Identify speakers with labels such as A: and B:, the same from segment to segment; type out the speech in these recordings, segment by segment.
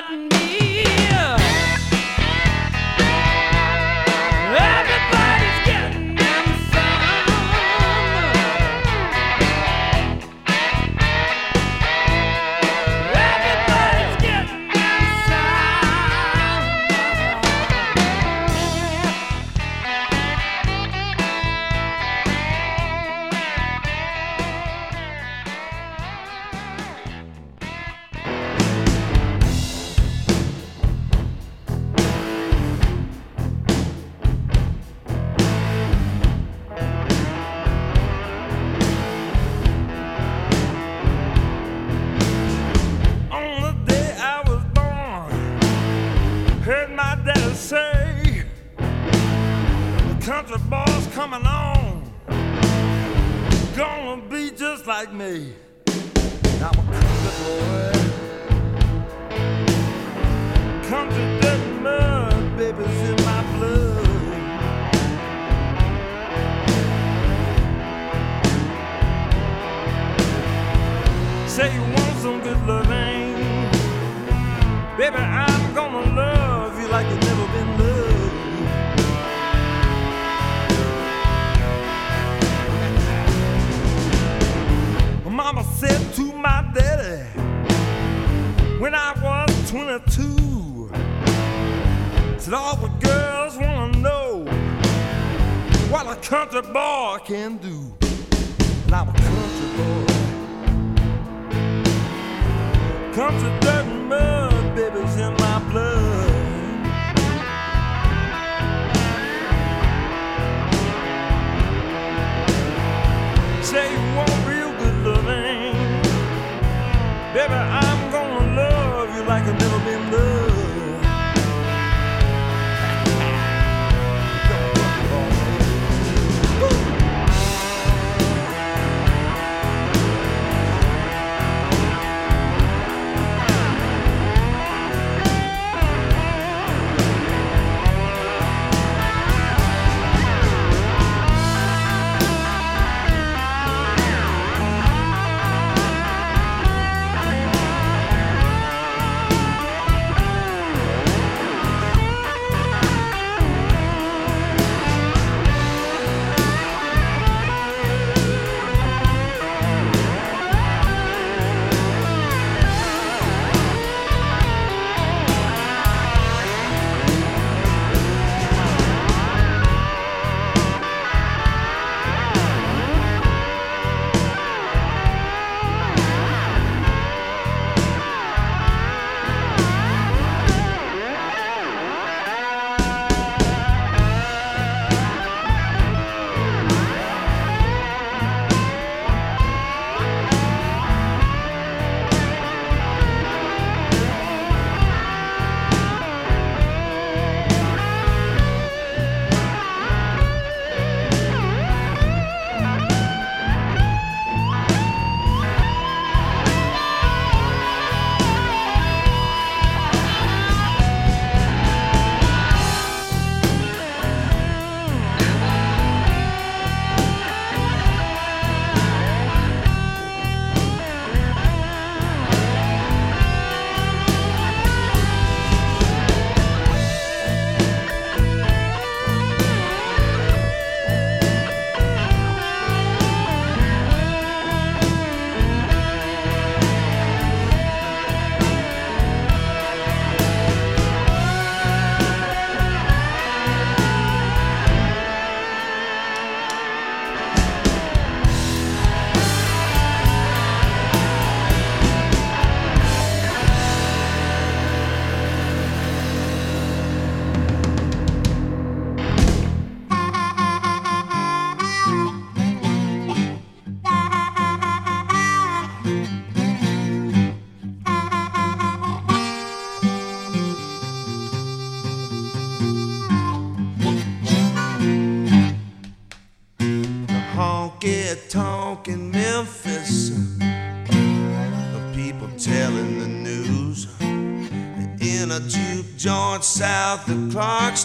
A: got me. A boy can do.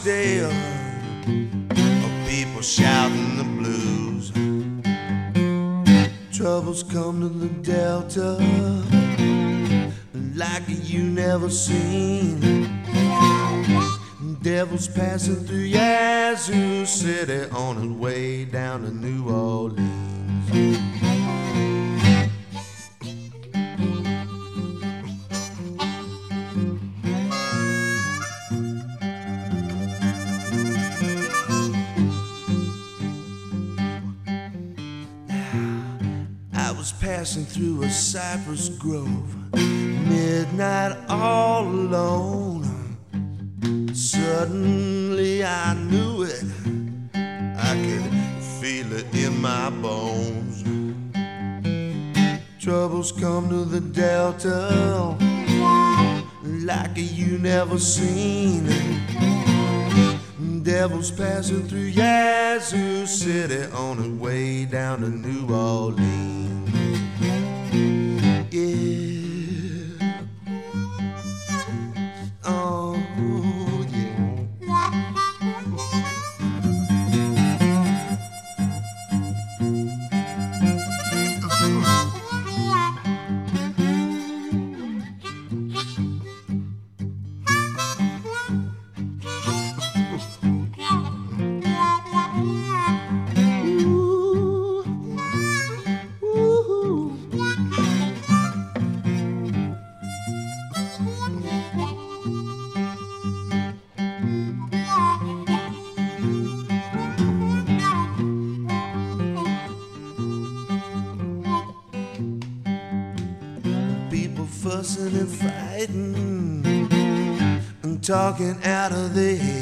A: Of people shouting the blues. Troubles come to the Delta like you never seen. Devil's passing through Yazoo City on his way down to New all alone. Suddenly I knew it. I could feel it in my bones. Troubles come to the Delta like you never seen. Devil's passing through Yazoo City on his way down to New Orleans. Yeah. And talking out of their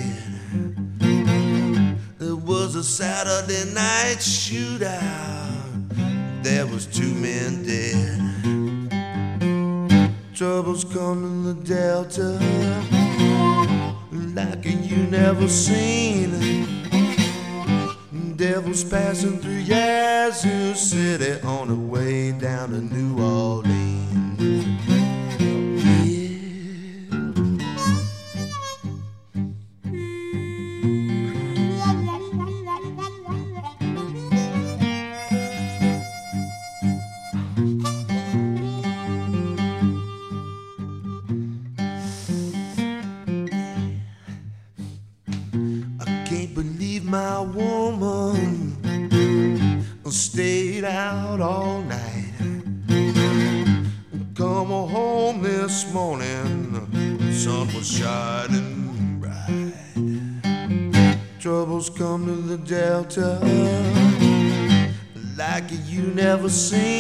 A: you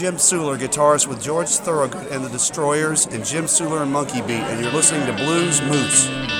B: Jim Suhler, guitarist with George Thorogood and the Destroyers, and Jim Suhler and Monkey Beat, and you're listening to Blues Moose.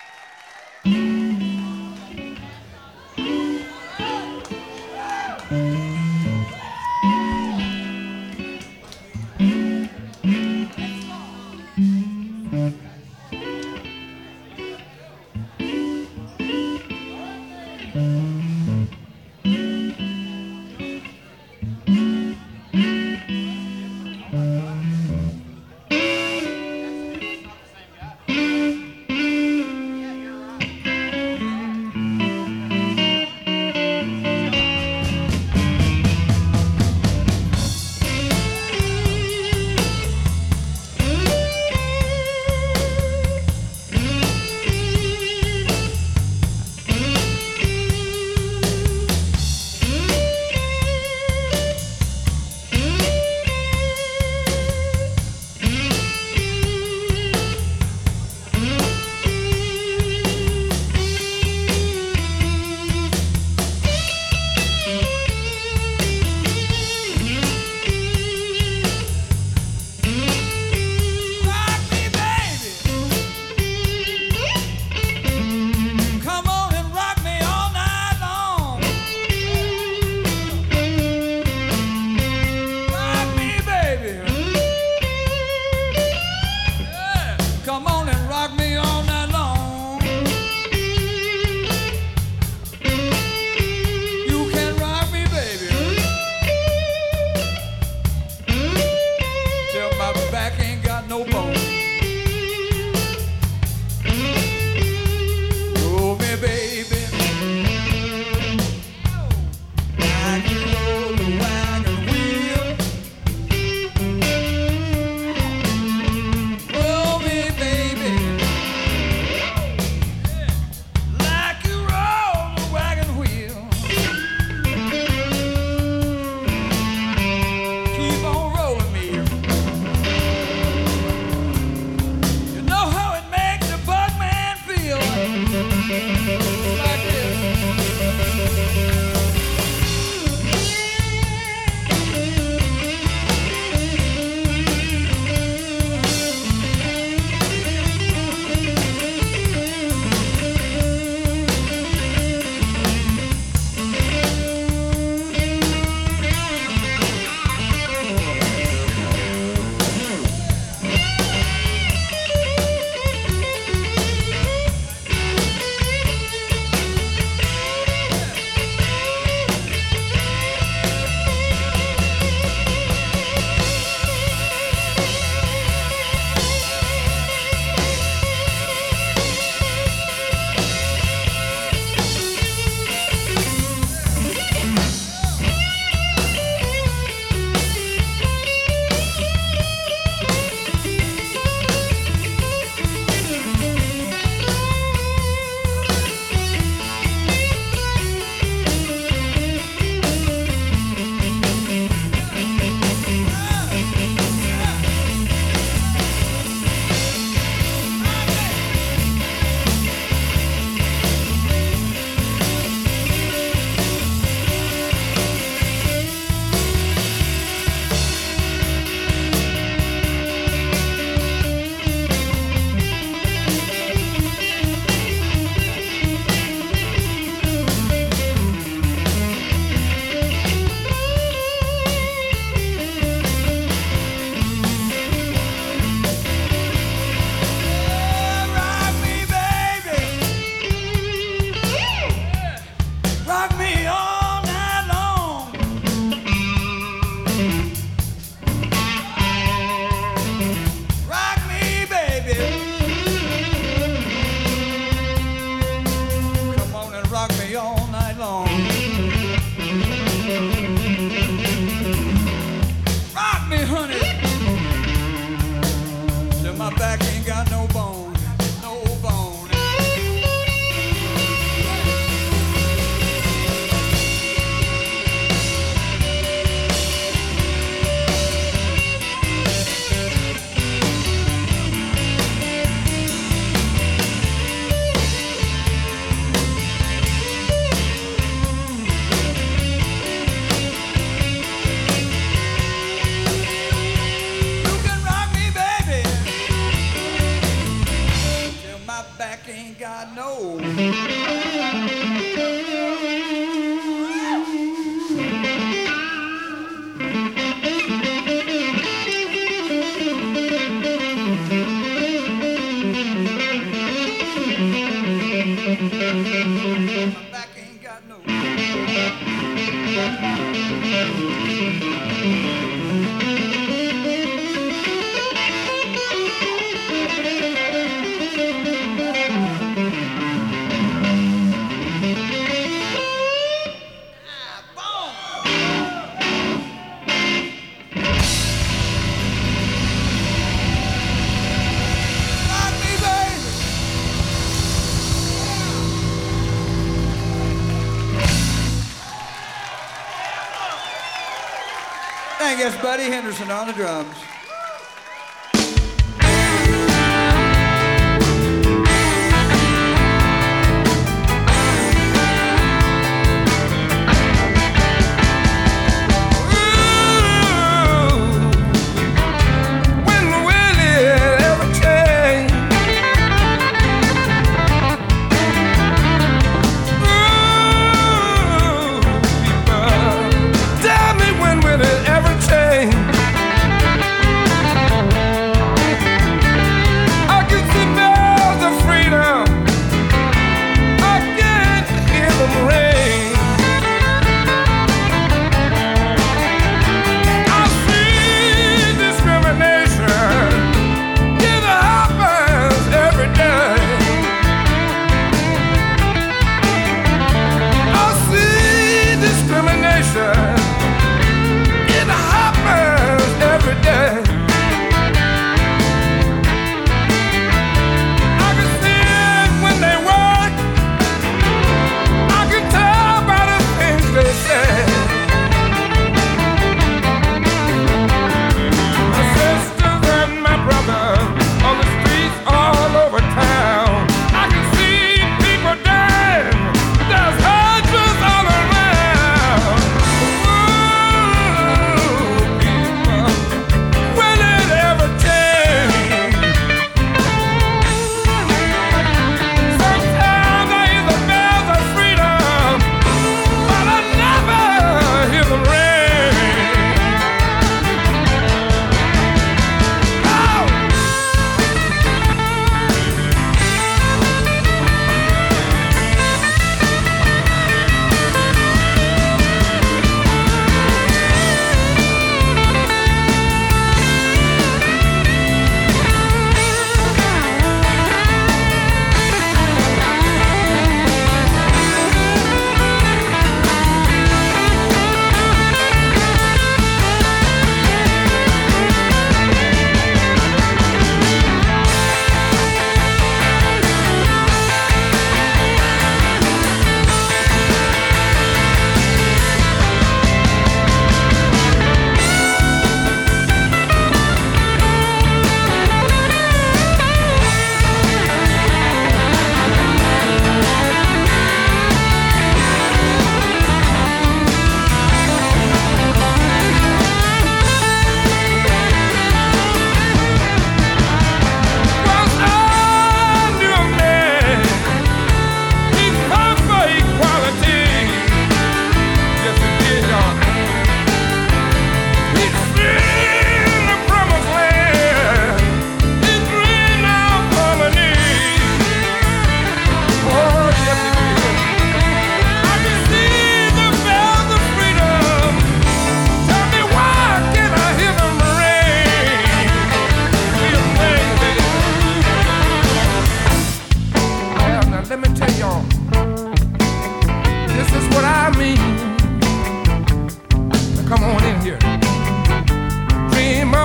C: You, Buddy Henderson on the drums.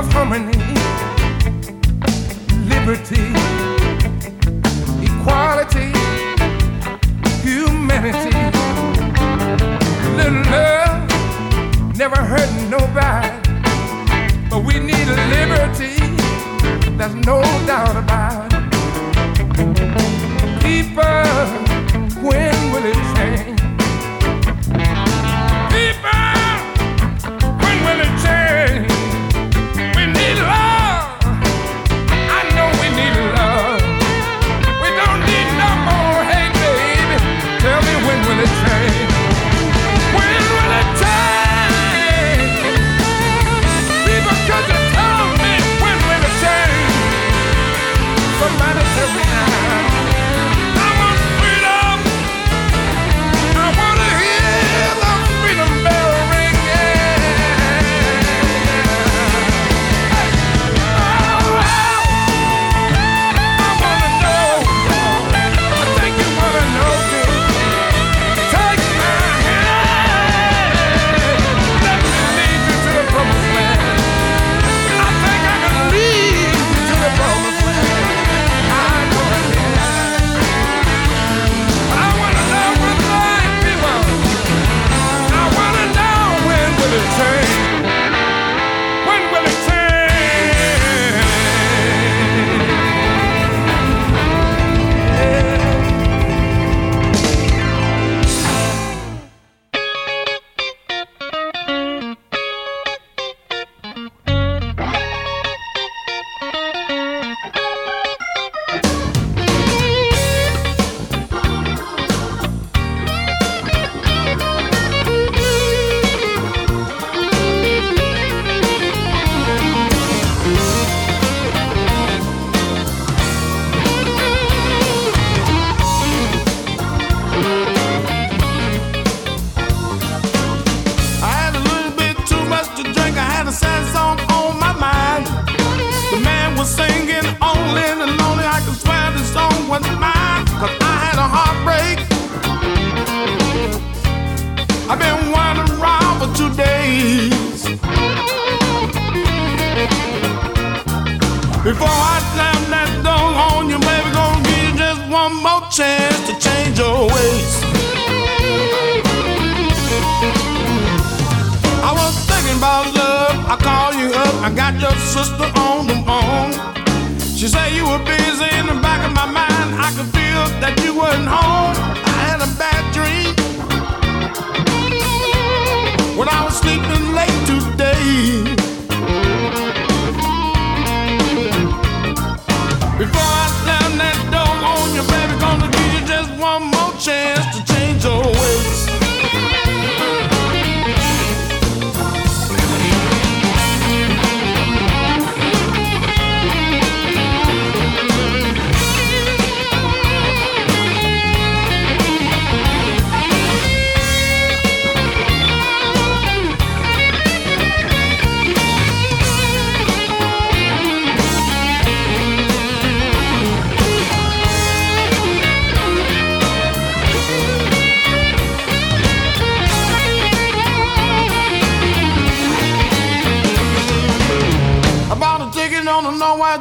D: Harmony, liberty,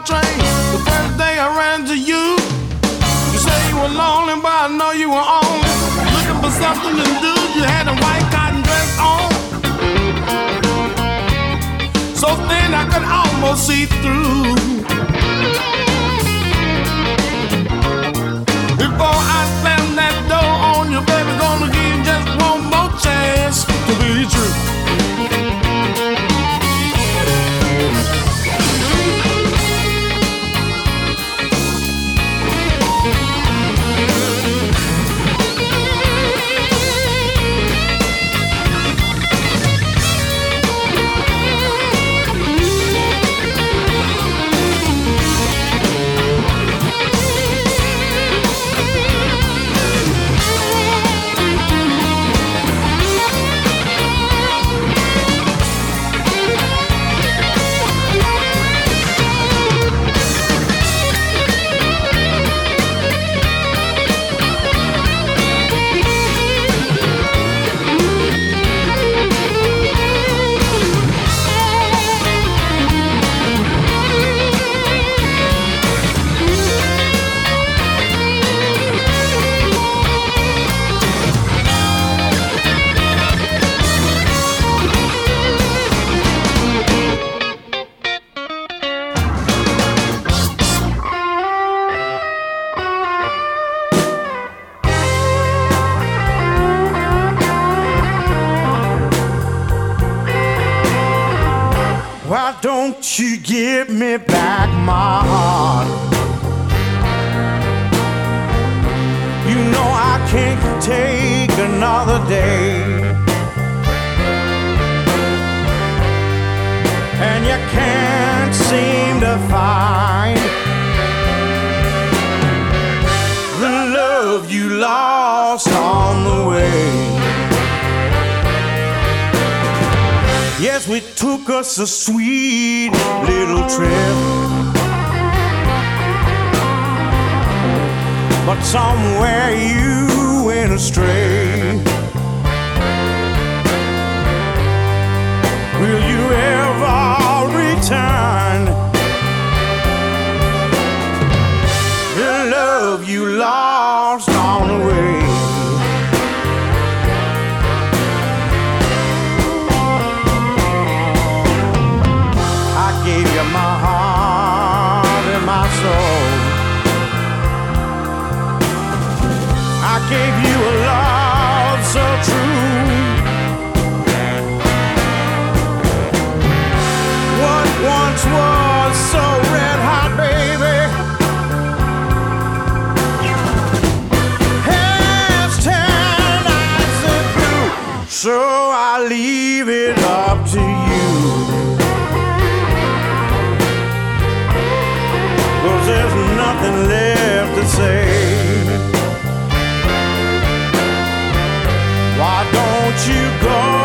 D: train. The first day I ran to you. You say you were lonely, but I know you were only looking for something to do. You had a white cotton dress on. So thin I could almost see through. Before I slam that door on you, baby, gonna give you just one more chance Why don't you give me back my heart? You know I can't take another day. And you can't seem to find the love you lost on the way. Yes, we took us a sweet little trip. But somewhere you went astray. Will you ever return? The love you lost gave you a love so true. What once was so red hot, baby, has turned icy blue. So I leave it up to there's nothing left to say. Don't